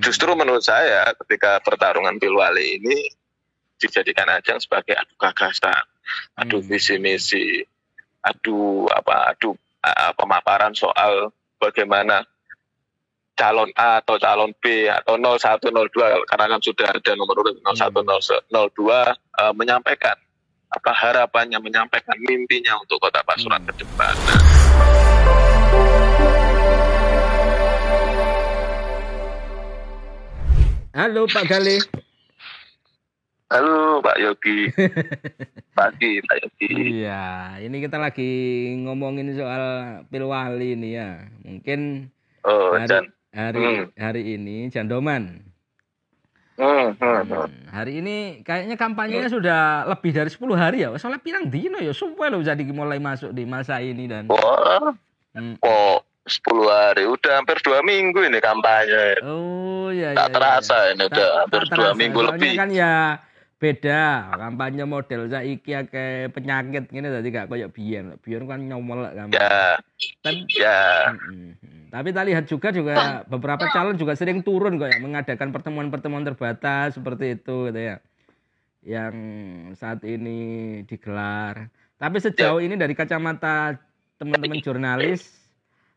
Justru menurut saya ketika pertarungan Pilwali ini dijadikan ajang sebagai adu gagasan, adu Hmm. visi misi, adu apa, adu uh, pemaparan soal bagaimana calon A atau calon B atau 01, 02 karena kan sudah ada nomor urut 01, 02 uh, menyampaikan apa harapannya, menyampaikan mimpinya untuk Kota Pasuruan Hmm. ke depan. Halo Pak Gale. Halo Pak Yogi, pagi Pak Yogi. Iya, ini kita lagi ngomongin soal Pilwali ini ya. Mungkin Oh, hari, Jan. hari, Hmm. hari ini Jandoman. Hmm, hmm, hmm. Hmm, hari ini kayaknya kampanyenya sudah lebih dari 10 hari ya. Soalnya pirang dino ya, sumpah loh jadi mulai masuk di masa ini dan Wah, Hmm. kok 10 hari, udah hampir dua minggu ini kampanye. Oh iya Tak iya, terasa iya. ini udah hampir dua terasa. minggu Soalnya lebih. kan ya beda kampanye model saiki kayak penyakit gini tadi gak kayak biyen. Biyen kan nyomel kampanye. Ya, Dan ya. Mm, mm. Tapi kita lihat juga juga beberapa calon juga sering turun kok ya mengadakan pertemuan-pertemuan terbatas seperti itu gitu ya. Yang saat ini digelar. Tapi sejauh ini dari kacamata teman-teman jurnalis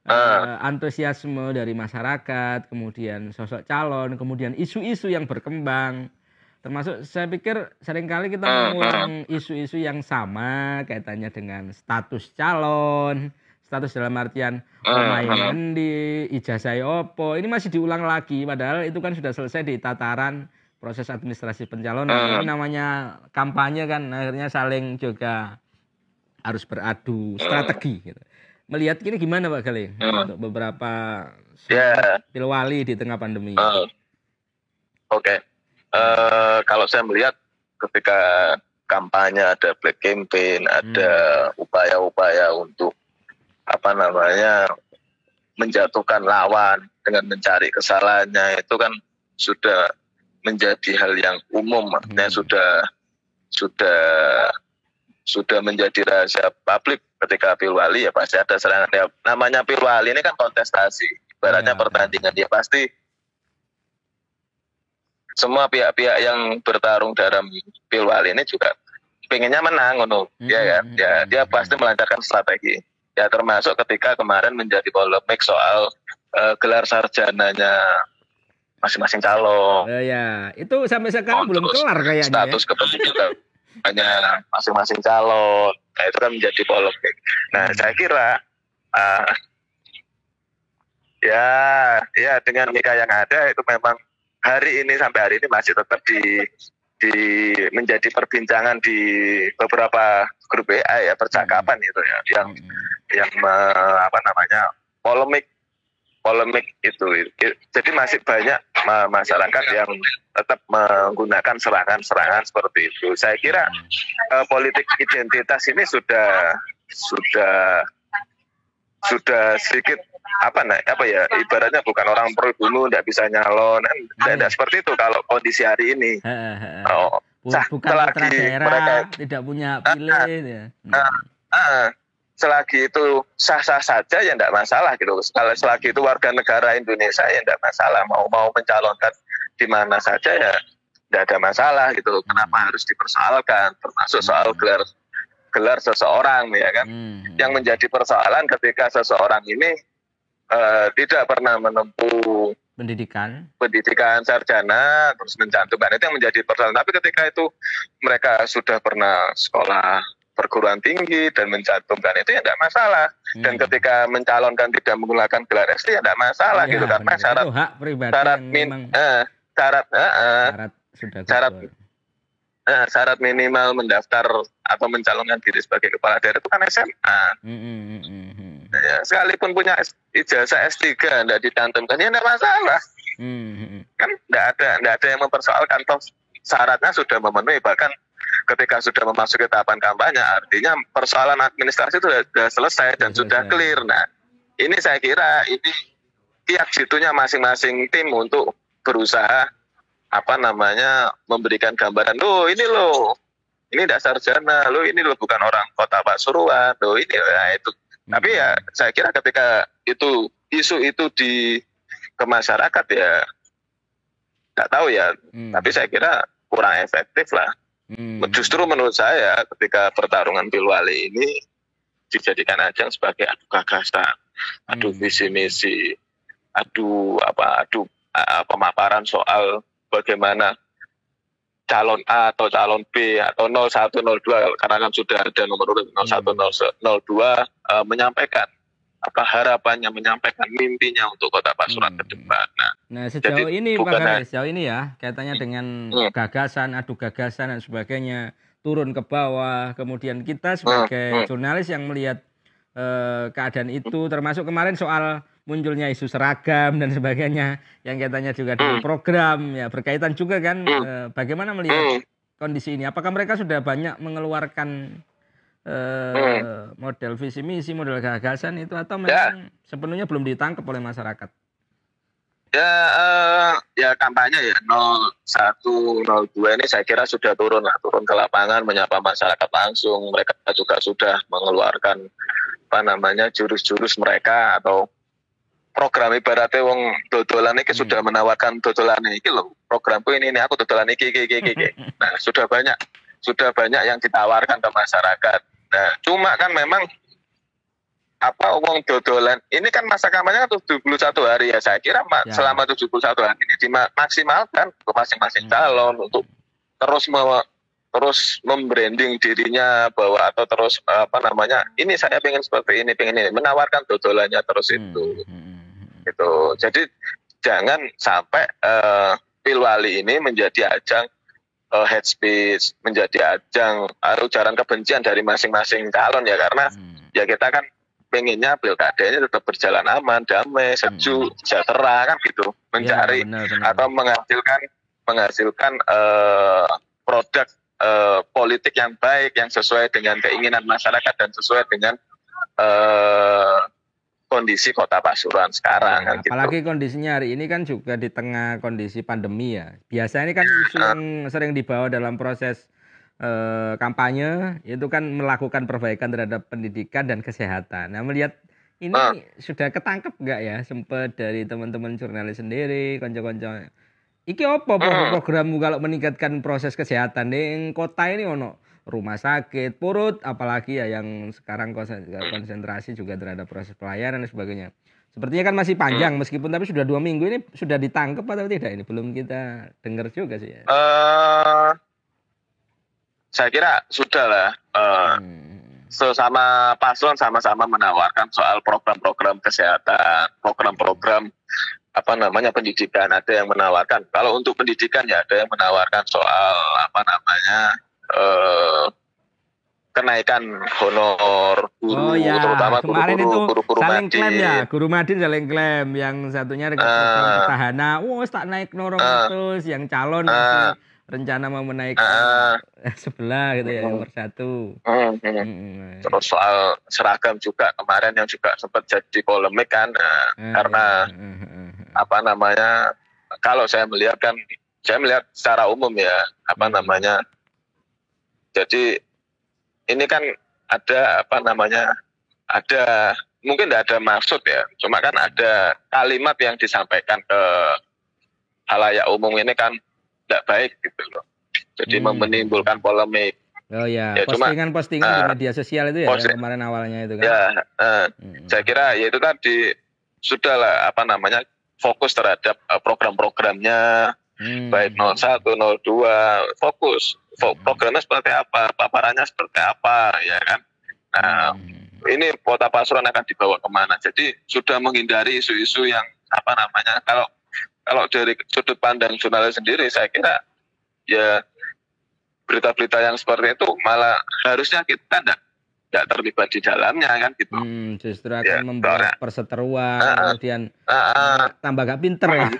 eh, antusiasme dari masyarakat, kemudian sosok calon, kemudian isu-isu yang berkembang. Termasuk saya pikir sering kali kita mengulang isu-isu yang sama kaitannya dengan status calon, status dalam artian omahe endi, ijazah opo. Ini masih diulang lagi padahal itu kan sudah selesai di tataran proses administrasi pencalonan. Ini namanya kampanye kan akhirnya saling juga harus beradu strategi gitu. Melihat ini gimana Pak Gale untuk beberapa Ya. pilwali di tengah pandemi? Eh, Oke, Eh, kalau saya melihat ketika kampanye ada black campaign, ada upaya-upaya untuk apa namanya menjatuhkan lawan dengan mencari kesalahannya itu kan sudah menjadi hal yang umum, Hmm. sudah sudah sudah menjadi rahasia publik ketika pilwali ya pasti ada serangan ya namanya pilwali ini kan kontestasi ibaratnya Ya. pertandingan dia pasti semua pihak-pihak yang bertarung dalam pilwali ini juga pengennya menang ngono Hmm, ya kan hmm, ya hmm, dia hmm. pasti melancarkan strategi ya termasuk ketika kemarin menjadi polemik soal eh, gelar sarjananya masing-masing calon Eh, ya, itu sampai sekarang Oh, belum kelar kayaknya. ya. status kependudukan hanya masing-masing calon nah itu kan menjadi polemik nah Hmm. saya kira ah, ya ya dengan Mika yang ada itu memang hari ini sampai hari ini masih tetap di di menjadi perbincangan di beberapa grup WA ya percakapan itu ya yang Hmm. yang me- apa namanya polemik polemik itu jadi masih banyak ma- masyarakat yang tetap menggunakan serangan-serangan seperti itu saya kira eh, politik identitas ini sudah sudah sudah sedikit apa nah apa ya ibaratnya bukan orang pro dulu tidak bisa nyalon kan tidak tidak seperti itu kalau kondisi hari ini He, he, he. oh, Bukan daerah, mereka- tidak punya pilih. ya. Ah. ah, selagi itu sah-sah saja ya tidak masalah gitu. Kalau selagi itu warga negara Indonesia ya tidak masalah. Mau mau mencalonkan di mana saja ya tidak ada masalah gitu. Kenapa harus dipersoalkan? Termasuk soal gelar gelar seseorang ya kan. Hmm. Yang menjadi persoalan ketika seseorang ini eh, tidak pernah menempuh pendidikan. pendidikan sarjana terus mencantumkan itu yang menjadi persoalan. Tapi ketika itu mereka sudah pernah sekolah perguruan tinggi dan mencantumkan itu ya tidak masalah. Dan Hmm. ketika mencalonkan tidak menggunakan gelar SD ya tidak masalah Iya, gitu karena benar. syarat itu hak pribadi syarat min eh, syarat eh, eh, syarat sudah syarat eh, syarat minimal mendaftar atau mencalonkan diri sebagai kepala daerah itu kan SMA. Hmm, hmm, hmm, hmm, hmm. Ya, sekalipun punya ijazah S3 tidak dicantumkan ya tidak masalah. Hmm, hmm, hmm. kan tidak ada tidak ada yang mempersoalkan toh syaratnya sudah memenuhi bahkan ketika sudah memasuki tahapan kampanye artinya persoalan administrasi itu sudah, sudah selesai dan Sudah sudah selesai. clear. Nah ini saya kira ini tiap jitunya masing-masing tim untuk berusaha apa namanya memberikan gambaran loh ini loh ini tidak sarjana loh ini loh bukan orang kota Pasuruan loh ini nah, itu. Tapi ya saya kira ketika itu isu itu di ke masyarakat ya nggak tahu ya. Hmm. tapi saya kira kurang efektif lah Hmm. justru menurut saya ketika pertarungan pilwali ini dijadikan ajang sebagai adu gagasan adu Hmm. visi misi adu apa adu uh, pemaparan soal bagaimana calon A atau calon B atau 01 02 karena kan sudah ada nomor urut 01 02 uh, menyampaikan apa harapannya menyampaikan mimpinya untuk kota Pasuruan Hmm. ke depan. Nah, Nah sejauh Jadi ini Pak bukan Karis, sejauh ini ya kaitannya dengan Hmm. gagasan, adu gagasan dan sebagainya turun ke bawah. Kemudian kita sebagai Hmm. jurnalis yang melihat eh, keadaan itu, termasuk kemarin soal munculnya isu seragam dan sebagainya, yang kaitannya juga dengan Hmm. program, ya berkaitan juga kan. Hmm. eh, bagaimana melihat hmm, kondisi ini? Apakah mereka sudah banyak mengeluarkan eh, Hmm. model visi misi, model gagasan itu atau Ya. memang sepenuhnya belum ditangkap oleh masyarakat? ya eh, ya kampanye ya 01 02 ini saya kira sudah turun lah turun ke lapangan menyapa masyarakat langsung mereka juga sudah mengeluarkan apa namanya jurus-jurus mereka atau program ibaratnya wong dodolan ini Hmm. sudah menawarkan dodolan ini loh programku ini ini aku dodolan ini iki iki iki iki. nah sudah banyak sudah banyak yang ditawarkan ke masyarakat cuma kan memang apa uang dodolan ini kan masa kampanye kan 71 hari ya saya kira Ya. selama 71 hari ini dimaksimalkan ke masing-masing Hmm. calon untuk terus me- terus membranding dirinya bahwa atau terus apa namanya ini saya pengen seperti ini pengen ini menawarkan dodolannya terus itu Hmm, hmm, hmm. gitu jadi jangan sampai eh, pilwali ini menjadi ajang eh, head speech menjadi ajang ujaran kebencian dari masing-masing calon ya karena Hmm. ya kita kan pengennya pilkada ini tetap berjalan aman, damai, sejuk, sejahtera kan gitu, mencari Ya, benar, benar. atau menghasilkan menghasilkan eh, produk eh, politik yang baik yang sesuai dengan keinginan masyarakat dan sesuai dengan eh, kondisi kota Pasuruan sekarang kan gitu. Apalagi kondisinya hari ini kan juga di tengah kondisi pandemi ya. Biasanya ini kan isu yang sering dibawa dalam proses eh, kampanye itu kan melakukan perbaikan terhadap pendidikan dan kesehatan. Nah melihat ini Ah. sudah ketangkep nggak ya sempat dari teman-teman jurnalis sendiri, konco-konco. Iki apa pro- programmu kalau meningkatkan proses kesehatan di kota ini ono rumah sakit, purut, apalagi ya yang sekarang konsen- konsentrasi juga terhadap proses pelayanan dan sebagainya. Sepertinya kan masih panjang meskipun tapi sudah dua minggu ini sudah ditangkap atau tidak ini belum kita dengar juga sih ya. Eh, saya kira sudah lah eh, Hmm. sesama paslon sama-sama menawarkan soal program-program kesehatan, program-program apa namanya pendidikan ada yang menawarkan. Kalau untuk pendidikan ya ada yang menawarkan soal apa namanya eh, kenaikan honor guru, Oh ya, terutama kemarin guru-guru itu guru-guru saling klaim ya, guru Madin saling klaim, yang satunya dengan Ah. program petahana, wah tak naik norong Ah. terus, yang calon masih rencana mau menaikkan Ah. sebelah gitu ya, Hmm. nomor satu. Hmm, hmm. Hmm. Terus soal seragam juga kemarin yang juga sempat jadi polemik kan, Ah, karena apa namanya kalau saya melihat kan saya melihat secara umum ya apa namanya jadi ini kan ada apa namanya ada mungkin tidak ada maksud ya cuma kan ada kalimat yang disampaikan ke halayak umum ini kan tidak baik gitu loh jadi Hmm. menimbulkan polemik Oh ya, Ya, cuma, postingan-postingan di ah, media sosial itu ya posti- yang kemarin awalnya itu kan. ya eh, Hmm. saya kira ya itu tadi sudahlah apa namanya fokus terhadap eh, program-programnya Hmm. baik 01, 02 fokus Fo- programnya seperti apa paparannya seperti apa ya kan nah Hmm. ini kota Pasuruan akan dibawa ke mana jadi sudah menghindari isu-isu yang apa namanya kalau kalau dari sudut pandang jurnalis sendiri saya kira ya berita-berita yang seperti itu malah harusnya kita tidak tidak terlibat di dalamnya kan gitu Hmm, justru akan Ya, membuat perseteruan, ah. kemudian Ah, ah. tambah gak pinter. Ah,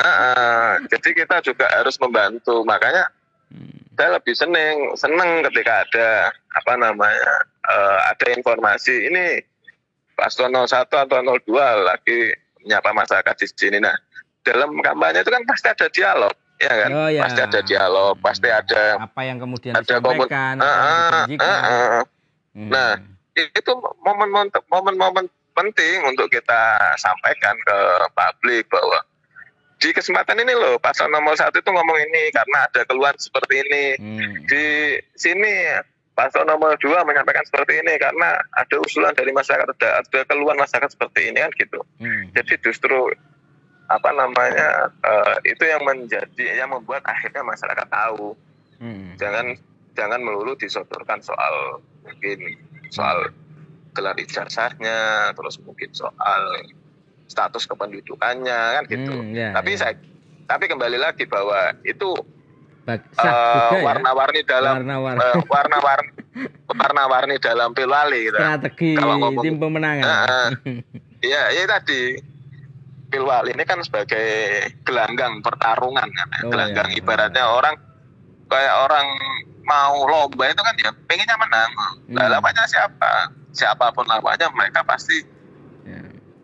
ah. jadi kita juga harus membantu makanya Hmm. saya lebih seneng seneng ketika ada apa namanya eh, ada informasi ini paslon 01 atau 02 lagi menyapa masyarakat di sini nah dalam kampanye itu kan pasti ada dialog ya kan Oh, ya. pasti ada dialog pasti ada apa yang kemudian ada komun disampaikan, ah, dijanjikan. ah, ah. Hmm. nah, itu momen-momen momen-momen penting untuk kita sampaikan ke publik bahwa di kesempatan ini loh paslon nomor satu itu ngomong ini karena ada keluhan seperti ini Hmm. di sini paslon nomor dua menyampaikan seperti ini karena ada usulan dari masyarakat ada, ada keluhan masyarakat seperti ini kan gitu Hmm. jadi justru apa namanya eh, itu yang menjadi yang membuat akhirnya masyarakat tahu Hmm. jangan jangan melulu disodorkan soal mungkin soal gelar ijazahnya terus mungkin soal status kependudukannya kan gitu Hmm, ya, tapi ya. saya tapi kembali lagi bahwa itu eh, ya. warna-warni dalam Warna-warni. eh, warna-warni warna-warni dalam pilwali gitu. Strategi Kalau ngomong- tim pemenangan. Nah, Iya, ya tadi pilwali ini kan sebagai gelanggang pertarungan kan. ya. Oh, gelanggang iya. ibaratnya orang kayak orang mau lomba itu kan ya pengennya menang. Nah, Hmm. lawannya siapa? Siapa pun lawannya mereka pasti Ya.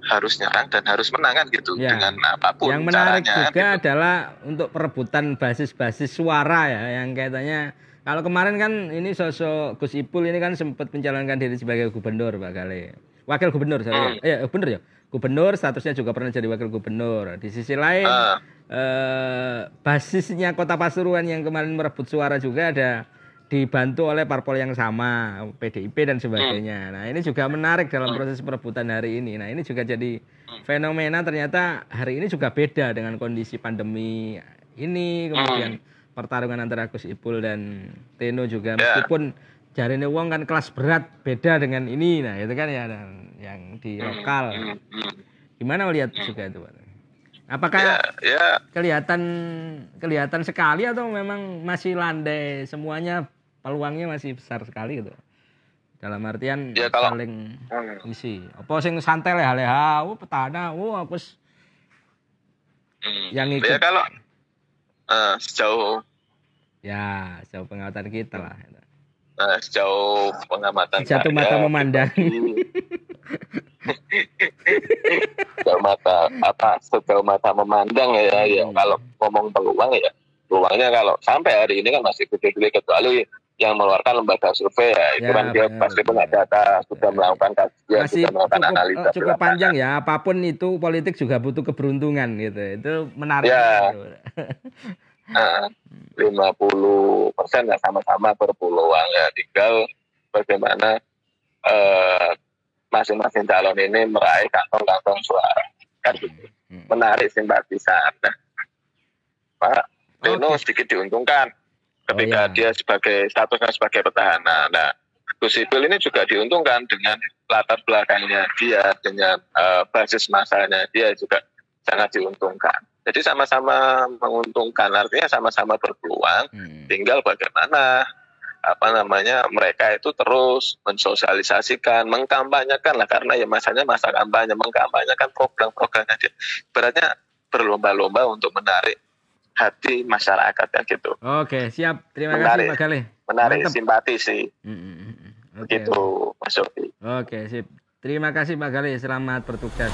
Harus nyerang dan harus menang kan gitu Ya. dengan apa pun Yang menarik caranya. juga gitu. adalah untuk perebutan basis-basis suara ya, yang kaitannya kalau kemarin kan ini sosok Gus Ipul ini kan sempat mencalonkan diri sebagai gubernur Pak Kale. Wakil gubernur sorry. Hmm. Eh, gubernur ya. Gubernur statusnya juga pernah jadi wakil gubernur. Di sisi lain Ah. eh, basisnya Kota Pasuruan yang kemarin merebut suara juga ada dibantu oleh parpol yang sama, PDIP dan sebagainya. Nah, ini juga menarik dalam proses perebutan hari ini. Nah, ini juga jadi fenomena ternyata hari ini juga beda dengan kondisi pandemi ini, kemudian pertarungan antara Gus Ipul dan Teno juga Ya. meskipun jarine wong kan kelas berat beda dengan ini. Nah, itu kan ya dan yang di lokal. Hmm, hmm. Gimana melihat juga itu, Pak? Apakah Ya, ya kelihatan kelihatan sekali atau memang masih landai semuanya peluangnya masih besar sekali gitu. Dalam artian Ya, kalau- saling Hmm. isi apa sing santai leha-leha oh petana oh aku Hmm. yang Ya ikut kalau eh, sejauh ya sejauh pengamatan kita lah eh, sejauh pengamatan jatuh saya, mata memandang. Sejauh mata apa sejauh mata memandang ya ya. Hmm. kalau ngomong peluang ya peluangnya kalau sampai hari ini kan masih gede-gede kecuali yang mengeluarkan lembaga survei ya itu Ya, kan dia benar. pasti punya data sudah melakukan kajian masih sudah melakukan cukup, analisa cukup di lapangan. panjang ya apa pun itu politik juga butuh keberuntungan gitu itu menarik Ya. Nah, 50 persen ya sama-sama berpeluang ya tinggal bagaimana eh, masing-masing calon ini meraih kantong-kantong suara kan gitu. Hmm. menarik simpatisan nah, Pak Teno Oke. sedikit diuntungkan ketika Oh, iya. dia sebagai statusnya sebagai petahana. Nah Gus Ipul ini juga diuntungkan dengan latar belakangnya dia dengan eh, basis masanya dia juga sangat diuntungkan. Jadi sama-sama menguntungkan artinya sama-sama berpeluang. Hmm. tinggal bagaimana apa namanya mereka itu terus mensosialisasikan mengkampanyekan. Lah karena ya masanya masa kampanye mengkampanyekan program-programnya dia. Beratnya berlomba-lomba untuk menarik hati masyarakat ya gitu oke siap terima Menarik. kasih Pak Galih menarik Mantap. simpati sih Hmm, hmm, hmm, hmm. Oke. begitu Mas Yofi Oke, sip. Terima kasih Pak Galih, selamat bertugas.